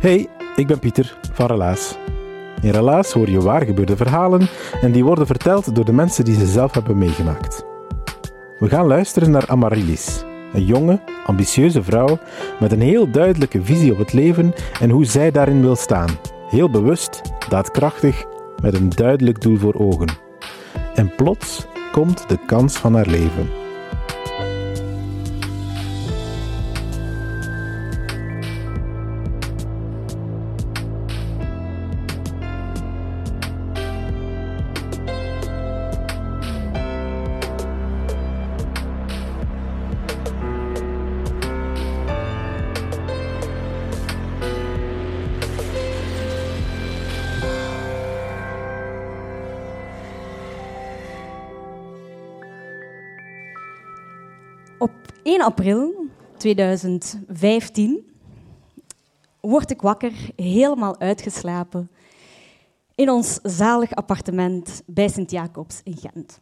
Hey, ik ben Pieter van Relaas. In Relaas hoor je waar gebeurde verhalen en die worden verteld door de mensen die ze zelf hebben meegemaakt. We gaan luisteren naar Amarilis, een jonge, ambitieuze vrouw met een heel duidelijke visie op het leven en hoe zij daarin wil staan. Heel bewust, daadkrachtig, met een duidelijk doel voor ogen. En plots komt de kans van haar leven. 1 april 2015 word ik wakker, helemaal uitgeslapen, in ons zalig appartement bij Sint-Jacobs in Gent.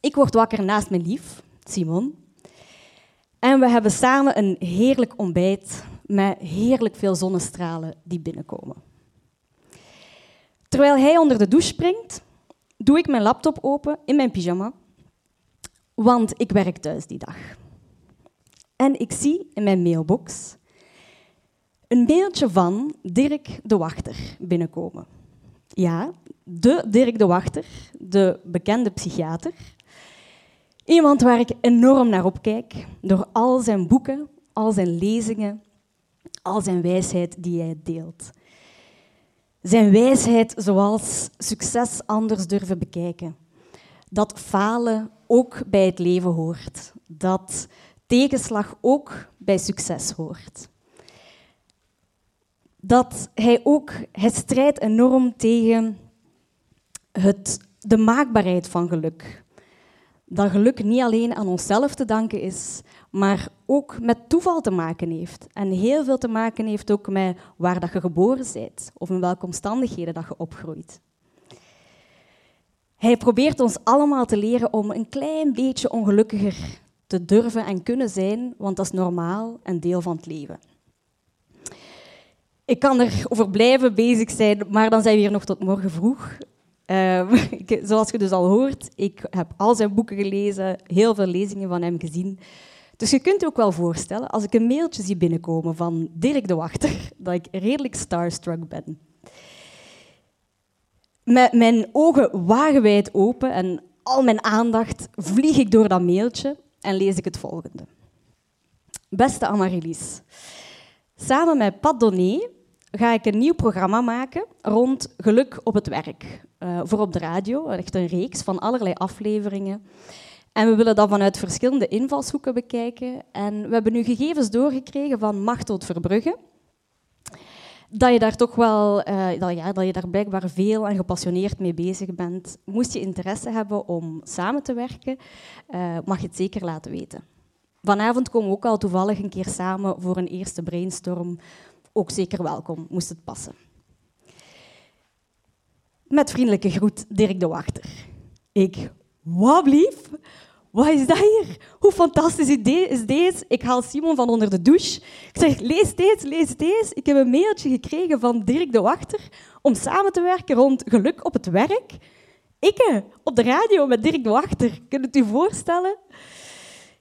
Ik word wakker naast mijn lief, Simon. En we hebben samen een heerlijk ontbijt met heerlijk veel zonnestralen die binnenkomen. Terwijl hij onder de douche springt, doe ik mijn laptop open in mijn pyjama want ik werk thuis die dag. En ik zie in mijn mailbox een mailtje van Dirk de Wachter binnenkomen. Ja, de Dirk de Wachter, de bekende psychiater. Iemand waar ik enorm naar opkijk, door al zijn boeken, al zijn lezingen, al zijn wijsheid die hij deelt. Zijn wijsheid zoals succes anders durven bekijken. Dat falen ook bij het leven hoort. Dat tegenslag ook bij succes hoort. Dat hij ook, hij strijdt enorm tegen het, de maakbaarheid van geluk. Dat geluk niet alleen aan onszelf te danken is, maar ook met toeval te maken heeft. En heel veel te maken heeft ook met waar dat je geboren bent of in welke omstandigheden dat je opgroeit. Hij probeert ons allemaal te leren om een klein beetje ongelukkiger te durven en kunnen zijn, want dat is normaal en deel van het leven. Ik kan erover blijven bezig zijn, maar dan zijn we hier nog tot morgen vroeg. Uh, zoals je dus al hoort, ik heb al zijn boeken gelezen, heel veel lezingen van hem gezien. Dus je kunt je ook wel voorstellen, als ik een mailtje zie binnenkomen van Dirk de Wachter, dat ik redelijk starstruck ben met mijn ogen wagenwijd open en al mijn aandacht vlieg ik door dat mailtje en lees ik het volgende. Beste Amaryllis, samen met Pat Donné ga ik een nieuw programma maken rond geluk op het werk. Uh, voor op de radio, echt een reeks van allerlei afleveringen. En we willen dat vanuit verschillende invalshoeken bekijken. En we hebben nu gegevens doorgekregen van Machtel Verbrugge, dat je daar toch wel, uh, dat, ja, dat je daar blijkbaar veel en gepassioneerd mee bezig bent. Moest je interesse hebben om samen te werken, uh, mag je het zeker laten weten. Vanavond komen we ook al toevallig een keer samen voor een eerste brainstorm. Ook zeker welkom, moest het passen. Met vriendelijke groet, Dirk de Wachter. Ik, wat lief? Wat is dat hier? Hoe fantastisch idee is deze? Ik haal Simon van onder de douche. Ik zeg, lees deze, lees deze. Ik heb een mailtje gekregen van Dirk de Wachter om samen te werken rond geluk op het werk. Ik op de radio met Dirk de Wachter. Kunt het u voorstellen?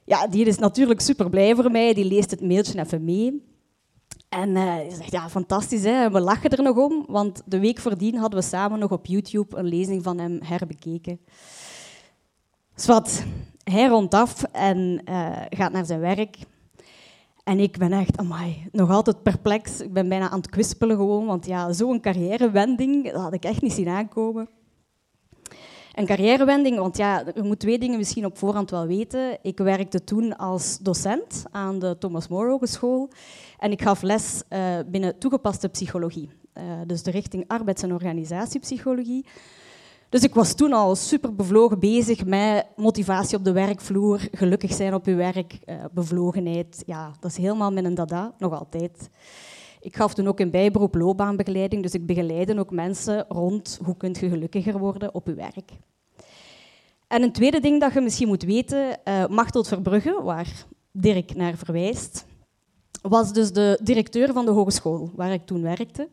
Ja, die is natuurlijk super blij voor mij. Die leest het mailtje even mee. En uh, zegt, ja, fantastisch, hè? we lachen er nog om, want de week voordien hadden we samen nog op YouTube een lezing van hem herbekeken. Zwat, Hij rondt af en uh, gaat naar zijn werk. En ik ben echt, nog altijd perplex. Ik ben bijna aan het kwispelen gewoon, want ja, zo'n carrièrewending, dat had ik echt niet zien aankomen. Een carrièrewending, want ja, je moet twee dingen misschien op voorhand wel weten. Ik werkte toen als docent aan de Thomas More Hogeschool en ik gaf les uh, binnen toegepaste psychologie. Uh, dus de richting arbeids- en organisatiepsychologie. Dus ik was toen al super bevlogen bezig met motivatie op de werkvloer, gelukkig zijn op je werk, uh, bevlogenheid. Ja, dat is helemaal mijn dada, nog altijd. Ik gaf toen ook een bijberoep loopbaanbegeleiding, dus ik begeleide ook mensen rond hoe kunt je gelukkiger worden op je werk. En een tweede ding dat je misschien moet weten, uh, Machtel Verbrugge, waar Dirk naar verwijst, was dus de directeur van de hogeschool waar ik toen werkte.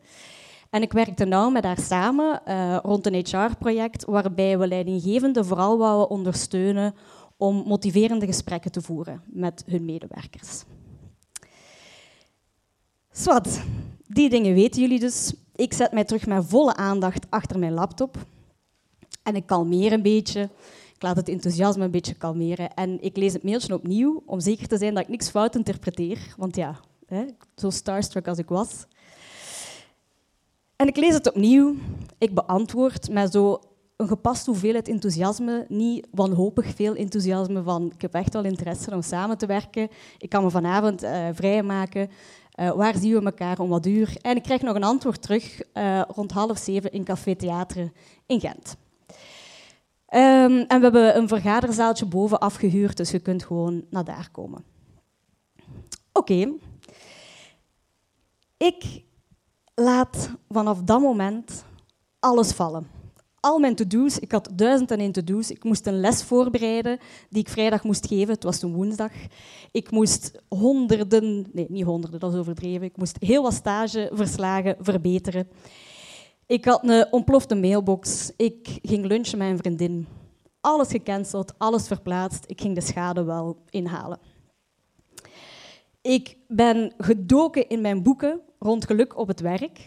En ik werkte nauw met haar samen uh, rond een HR-project waarbij we leidinggevenden vooral wouden ondersteunen om motiverende gesprekken te voeren met hun medewerkers. Zwat, die dingen weten jullie dus. Ik zet mij terug met volle aandacht achter mijn laptop. En ik kalmeer een beetje. Ik laat het enthousiasme een beetje kalmeren. En ik lees het mailtje opnieuw om zeker te zijn dat ik niks fout interpreteer. Want ja, hè, zo starstruck als ik was. En ik lees het opnieuw. Ik beantwoord met zo een gepast hoeveelheid enthousiasme. Niet wanhopig veel enthousiasme van ik heb echt wel interesse om samen te werken. Ik kan me vanavond uh, vrijmaken. Uh, waar zien we elkaar om wat uur? En ik krijg nog een antwoord terug uh, rond half zeven in Café Theater in Gent. Um, en we hebben een vergaderzaaltje boven afgehuurd, dus je kunt gewoon naar daar komen. Oké. Ik laat vanaf dat moment alles vallen al mijn to-do's. Ik had duizend en één to-do's. Ik moest een les voorbereiden die ik vrijdag moest geven. Het was toen woensdag. Ik moest honderden, nee, niet honderden, dat is overdreven. Ik moest heel wat stageverslagen verbeteren. Ik had een ontplofte mailbox. Ik ging lunchen met een vriendin. Alles gecanceld, alles verplaatst. Ik ging de schade wel inhalen. Ik ben gedoken in mijn boeken rond geluk op het werk.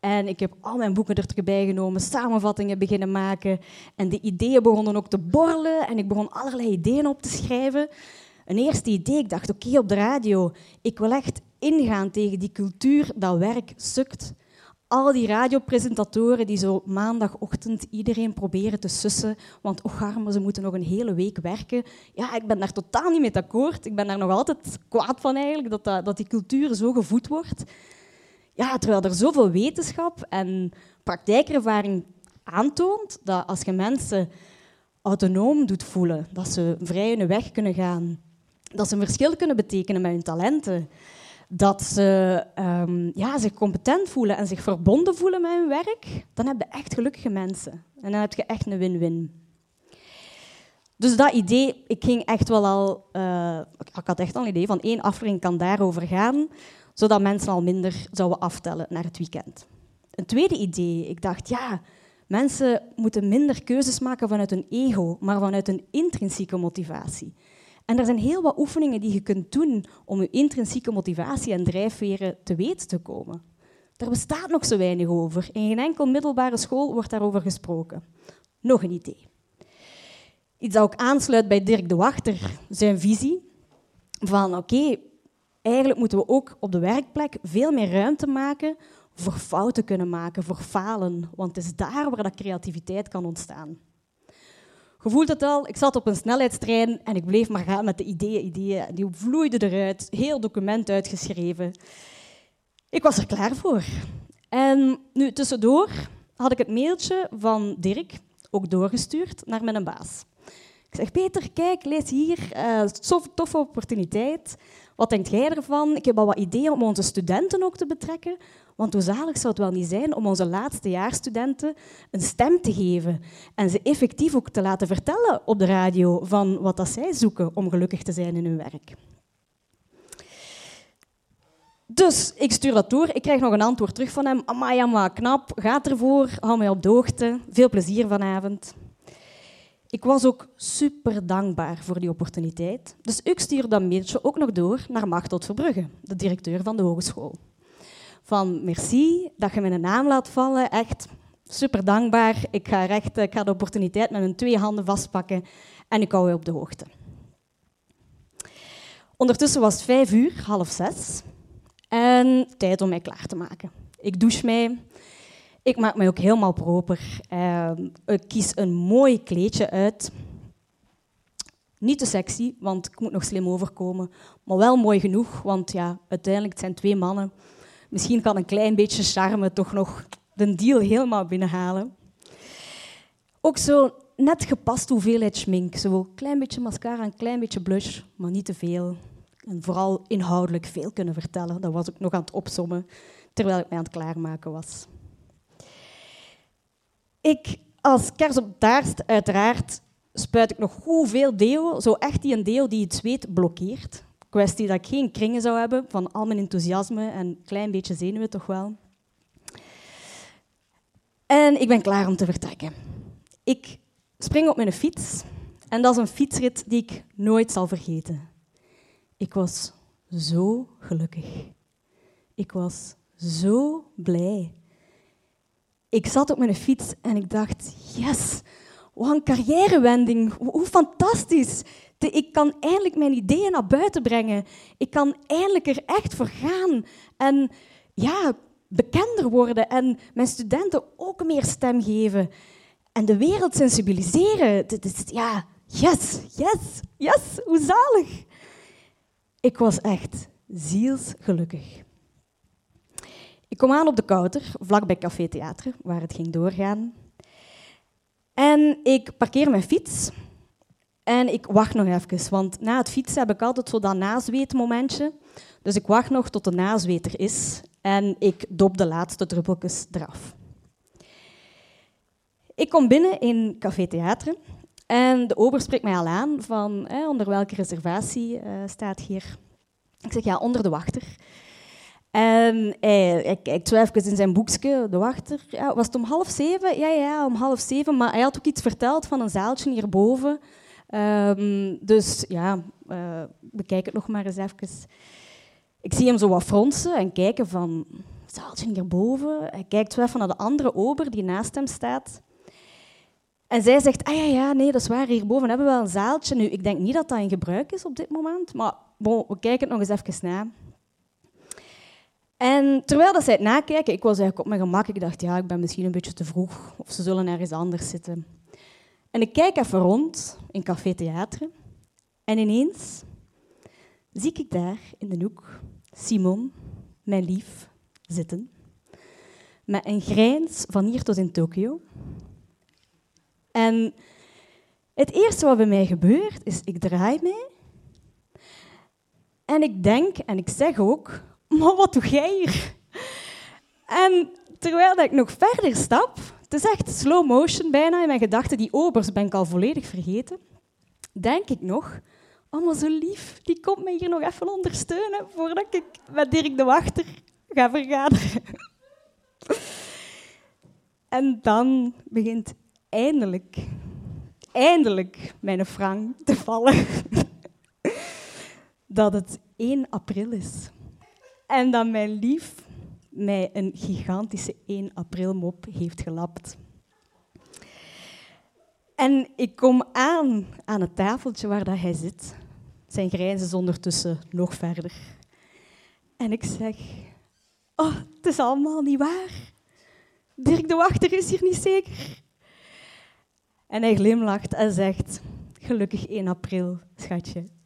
En ik heb al mijn boeken erbij genomen, samenvattingen beginnen maken. En de ideeën begonnen ook te borrelen. En ik begon allerlei ideeën op te schrijven. Een eerste idee, ik dacht, oké, op de radio, ik wil echt ingaan tegen die cultuur dat werk sukt. Al die radiopresentatoren die zo maandagochtend iedereen proberen te sussen, want och arme, ze moeten nog een hele week werken. Ja, ik ben daar totaal niet mee akkoord. Ik ben daar nog altijd kwaad van eigenlijk, dat, dat, dat die cultuur zo gevoed wordt. Ja, terwijl er zoveel wetenschap en praktijkervaring aantoont dat als je mensen autonoom doet voelen, dat ze vrij hun weg kunnen gaan, dat ze een verschil kunnen betekenen met hun talenten, dat ze um, ja, zich competent voelen en zich verbonden voelen met hun werk, dan heb je echt gelukkige mensen. En dan heb je echt een win-win. Dus dat idee, ik ging echt wel al, uh, ik had echt al een idee van één aflevering kan daarover gaan zodat mensen al minder zouden aftellen naar het weekend. Een tweede idee, ik dacht, ja, mensen moeten minder keuzes maken vanuit hun ego, maar vanuit een intrinsieke motivatie. En er zijn heel wat oefeningen die je kunt doen om je intrinsieke motivatie en drijfveren te weten te komen. Daar bestaat nog zo weinig over. In geen enkel middelbare school wordt daarover gesproken. Nog een idee. Iets dat ook aansluit bij Dirk de Wachter, zijn visie van oké, eigenlijk moeten we ook op de werkplek veel meer ruimte maken voor fouten kunnen maken, voor falen. Want het is daar waar dat creativiteit kan ontstaan. Je voelt het al, ik zat op een snelheidstrein en ik bleef maar gaan met de ideeën, ideeën. Die vloeiden eruit, heel document uitgeschreven. Ik was er klaar voor. En nu tussendoor had ik het mailtje van Dirk ook doorgestuurd naar mijn baas. Ik zeg, Peter, kijk, lees hier, uh, toffe opportuniteit. Wat denkt jij ervan? Ik heb al wat ideeën om onze studenten ook te betrekken. Want hoe zalig zou het wel niet zijn om onze laatste jaarstudenten een stem te geven en ze effectief ook te laten vertellen op de radio van wat dat zij zoeken om gelukkig te zijn in hun werk. Dus ik stuur dat door. Ik krijg nog een antwoord terug van hem. Amai, maar knap. Gaat ervoor. Hou mij op de hoogte. Veel plezier vanavond. Ik was ook super dankbaar voor die opportuniteit. Dus ik stuur dat mailtje ook nog door naar Machtel Verbrugge, de directeur van de hogeschool. Van merci dat je mijn naam laat vallen. Echt super dankbaar. Ik ga, recht, ik ga de opportuniteit met mijn twee handen vastpakken En ik hou je op de hoogte. Ondertussen was het vijf uur, half zes. En tijd om mij klaar te maken. Ik douche mij. Ik maak mij ook helemaal proper. Ehm, ik kies een mooi kleedje uit. Niet te sexy, want ik moet nog slim overkomen. Maar wel mooi genoeg, want ja, uiteindelijk het zijn twee mannen. Misschien kan een klein beetje charme toch nog de deal helemaal binnenhalen. Ook zo net gepast hoeveelheid schmink. Zo een klein beetje mascara, een klein beetje blush, maar niet te veel. En vooral inhoudelijk veel kunnen vertellen. Dat was ik nog aan het opsommen terwijl ik mij aan het klaarmaken was. Ik, als kers op taart, uiteraard, spuit ik nog hoeveel deo. Zo echt die een deo die het zweet blokkeert. Kwestie dat ik geen kringen zou hebben van al mijn enthousiasme en een klein beetje zenuwen toch wel. En ik ben klaar om te vertrekken. Ik spring op mijn fiets en dat is een fietsrit die ik nooit zal vergeten. Ik was zo gelukkig. Ik was zo blij. Ik zat op mijn fiets en ik dacht, yes, wat een carrièrewending, hoe fantastisch. Ik kan eindelijk mijn ideeën naar buiten brengen. Ik kan eindelijk er echt voor gaan. En ja, bekender worden en mijn studenten ook meer stem geven. En de wereld sensibiliseren. ja, yes, yes, yes, hoe zalig. Ik was echt zielsgelukkig. Ik kom aan op de Kouter, vlakbij Café Theater, waar het ging doorgaan. En ik parkeer mijn fiets en ik wacht nog even, want na het fietsen heb ik altijd zo dat nazweetmomentje. Dus ik wacht nog tot de nazweet er is en ik dop de laatste druppeltjes eraf. Ik kom binnen in Café Theater en de ober spreekt mij al aan van onder welke reservatie uh, staat hier. Ik zeg ja, onder de wachter. En hij, hij kijkt zo even in zijn boekje, de wachter. Ja, was het om half zeven? Ja, ja, om half zeven. Maar hij had ook iets verteld van een zaaltje hierboven. Um, dus ja, uh, bekijk het nog maar eens even. Ik zie hem zo wat fronsen en kijken van... Zaaltje hierboven. Hij kijkt zo even naar de andere ober die naast hem staat. En zij zegt, ah ja, ja, nee, dat is waar, hierboven hebben we wel een zaaltje. Nu, ik denk niet dat dat in gebruik is op dit moment, maar bon, we kijken het nog eens even na. En terwijl dat zij het nakijken, ik was eigenlijk op mijn gemak. Ik dacht, ja, ik ben misschien een beetje te vroeg, of ze zullen ergens anders zitten. En ik kijk even rond in Café Theater. En ineens zie ik daar in de hoek Simon, mijn lief, zitten. Met een grijns van hier tot in Tokio. En het eerste wat bij mij gebeurt, is ik draai mij. En ik denk, en ik zeg ook, maar wat doe jij hier? En terwijl ik nog verder stap, het is echt slow motion bijna in mijn gedachten, die obers ben ik al volledig vergeten, denk ik nog, oh zo lief, die komt mij hier nog even ondersteunen voordat ik met Dirk de Wachter ga vergaderen. En dan begint eindelijk, eindelijk mijn frank te vallen dat het 1 april is. En dat mijn lief mij een gigantische 1 april mop heeft gelapt. En ik kom aan aan het tafeltje waar dat hij zit. Zijn grijns is ondertussen nog verder. En ik zeg, oh, het is allemaal niet waar. Dirk de Wachter is hier niet zeker. En hij glimlacht en zegt, gelukkig 1 april, schatje.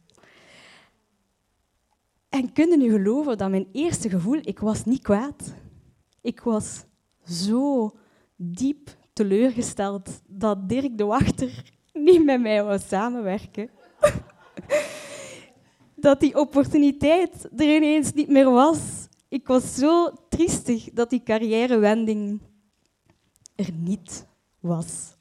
En kunnen nu geloven dat mijn eerste gevoel, ik was niet kwaad. Ik was zo diep teleurgesteld dat Dirk de Wachter niet met mij wou samenwerken. dat die opportuniteit er ineens niet meer was. Ik was zo triestig dat die carrièrewending er niet was.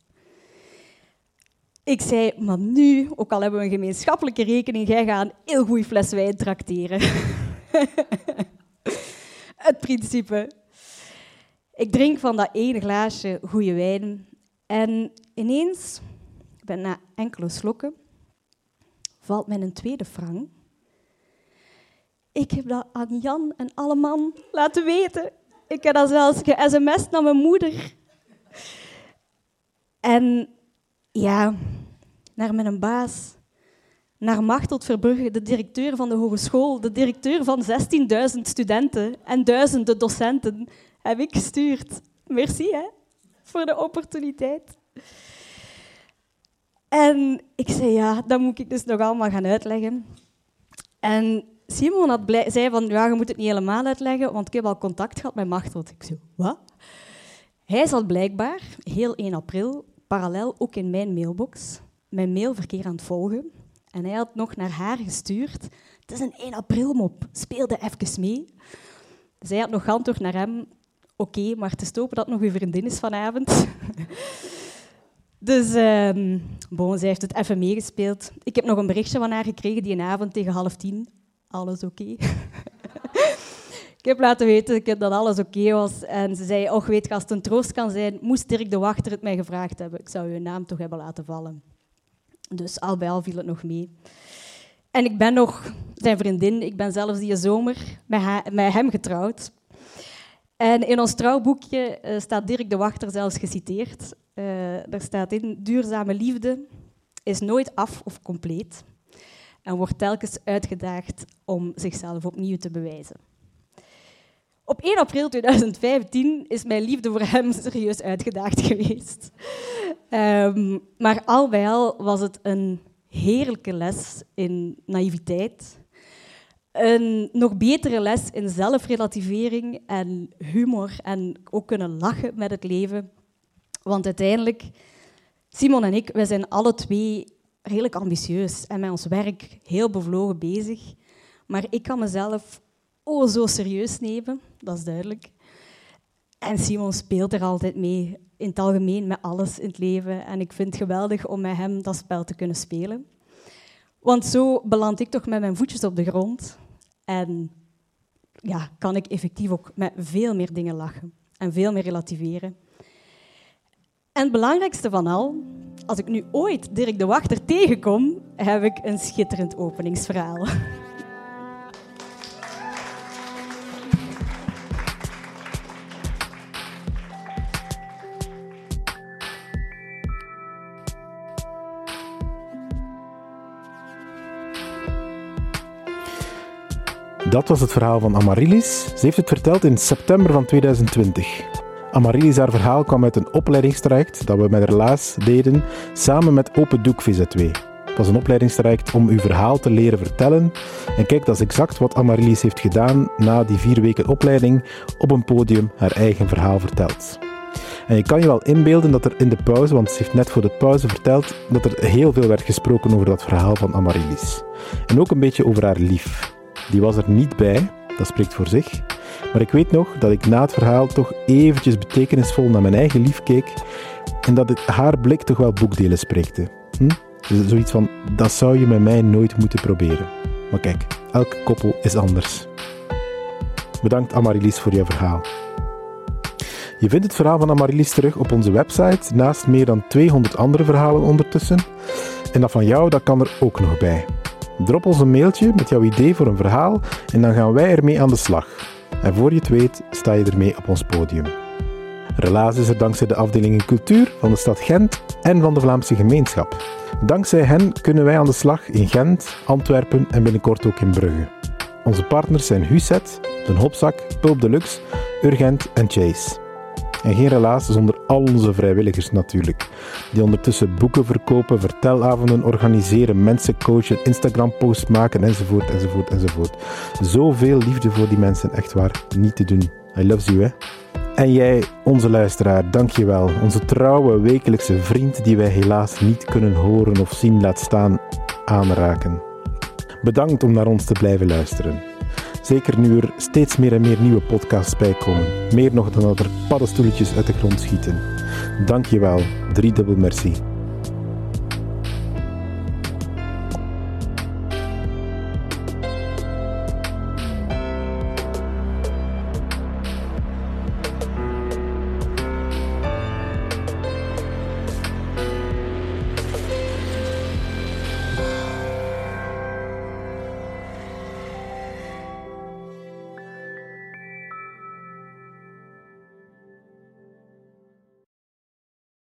Ik zei, maar nu, ook al hebben we een gemeenschappelijke rekening, jij gaat een heel goede fles wijn trakteren. Het principe. Ik drink van dat ene glaasje goede wijn en ineens, na enkele slokken, valt mij een tweede frank. Ik heb dat aan Jan en alle man laten weten. Ik heb dat zelfs ge-sms'd naar mijn moeder. En ja, naar mijn baas, naar Machteld Verbrugge, de directeur van de hogeschool, de directeur van 16.000 studenten en duizenden docenten, heb ik gestuurd. Merci hè, voor de opportuniteit. En ik zei, ja, dat moet ik dus nog allemaal gaan uitleggen. En Simon had zei van, ja, je moet het niet helemaal uitleggen, want ik heb al contact gehad met Machteld. Ik zei, wat? Hij zat blijkbaar, heel 1 april, parallel ook in mijn mailbox, mijn mailverkeer aan het volgen. En hij had nog naar haar gestuurd. Het is een 1 april mop, speelde even mee. Zij had nog geantwoord naar hem, oké, maar te stopen dat nog uw vriendin is vanavond. dus um, zij heeft het even meegespeeld. Ik heb nog een berichtje van haar gekregen die avond tegen half tien. Alles oké. ik heb laten weten dat alles oké was. En ze zei, och weet je, als het een troost kan zijn, moest Dirk de Wachter het mij gevraagd hebben. Ik zou uw naam toch hebben laten vallen. Dus al bij al viel het nog mee. En ik ben nog zijn vriendin. Ik ben zelfs die zomer met, hem getrouwd. En in ons trouwboekje uh, staat Dirk de Wachter zelfs geciteerd. Uh, daar staat in, duurzame liefde is nooit af of compleet en wordt telkens uitgedaagd om zichzelf opnieuw te bewijzen. Op 1 april 2015 is mijn liefde voor hem serieus uitgedaagd geweest. Um, maar al bij al was het een heerlijke les in naïviteit. Een nog betere les in zelfrelativering en humor en ook kunnen lachen met het leven. Want uiteindelijk, Simon en ik, wij zijn alle twee redelijk ambitieus en met ons werk heel bevlogen bezig. Maar ik kan mezelf oh zo serieus nemen, dat is duidelijk. En Simon speelt er altijd mee, in het algemeen met alles in het leven. En ik vind het geweldig om met hem dat spel te kunnen spelen. Want zo beland ik toch met mijn voetjes op de grond. En ja, kan ik effectief ook met veel meer dingen lachen en veel meer relativeren. En het belangrijkste van al, als ik nu ooit Dirk de Wachter tegenkom, heb ik een schitterend openingsverhaal. Dat was het verhaal van Amaryllis. Ze heeft het verteld in september van 2020. Amaryllis haar verhaal kwam uit een opleidingstraject dat we met Relaas deden samen met Open Doek VZ2. Het was een opleidingstraject om uw verhaal te leren vertellen. En kijk, dat is exact wat Amaryllis heeft gedaan na die vier weken opleiding op een podium haar eigen verhaal vertelt. En je kan je wel inbeelden dat er in de pauze, want ze heeft net voor de pauze verteld, dat er heel veel werd gesproken over dat verhaal van Amaryllis. En ook een beetje over haar lief. Die was er niet bij, dat spreekt voor zich. Maar ik weet nog dat ik na het verhaal toch eventjes betekenisvol naar mijn eigen lief keek en dat het haar blik toch wel boekdelen spreekte. Hm? Dus zoiets van, dat zou je met mij nooit moeten proberen. Maar kijk, elk koppel is anders. Bedankt Amaryllis voor jouw verhaal. Je vindt het verhaal van Amaryllis terug op onze website, naast meer dan 200 andere verhalen ondertussen. En dat van jou, dat kan er ook nog bij. Drop ons een mailtje met jouw idee voor een verhaal en dan gaan wij ermee aan de slag. En voor je het weet, sta je ermee op ons podium. Relaas is er dankzij de afdelingen cultuur van de stad Gent en van de Vlaamse gemeenschap. Dankzij hen kunnen wij aan de slag in Gent, Antwerpen en binnenkort ook in Brugge. Onze partners zijn Huset, Den Hopzak, Pulp Deluxe, Urgent en Chase. En geen relaas zonder al onze vrijwilligers natuurlijk. Die ondertussen boeken verkopen, vertelavonden organiseren, mensen coachen, Instagram-posts maken enzovoort, enzovoort, enzovoort. Zoveel liefde voor die mensen, echt waar, niet te doen. I love you, hè. En jij, onze luisteraar, dank je wel. Onze trouwe wekelijkse vriend die wij helaas niet kunnen horen of zien laat staan aanraken. Bedankt om naar ons te blijven luisteren. Zeker nu er steeds meer en meer nieuwe podcasts bijkomen. Meer nog dan dat er paddenstoeltjes uit de grond schieten. Dank je wel. Driedubbel merci.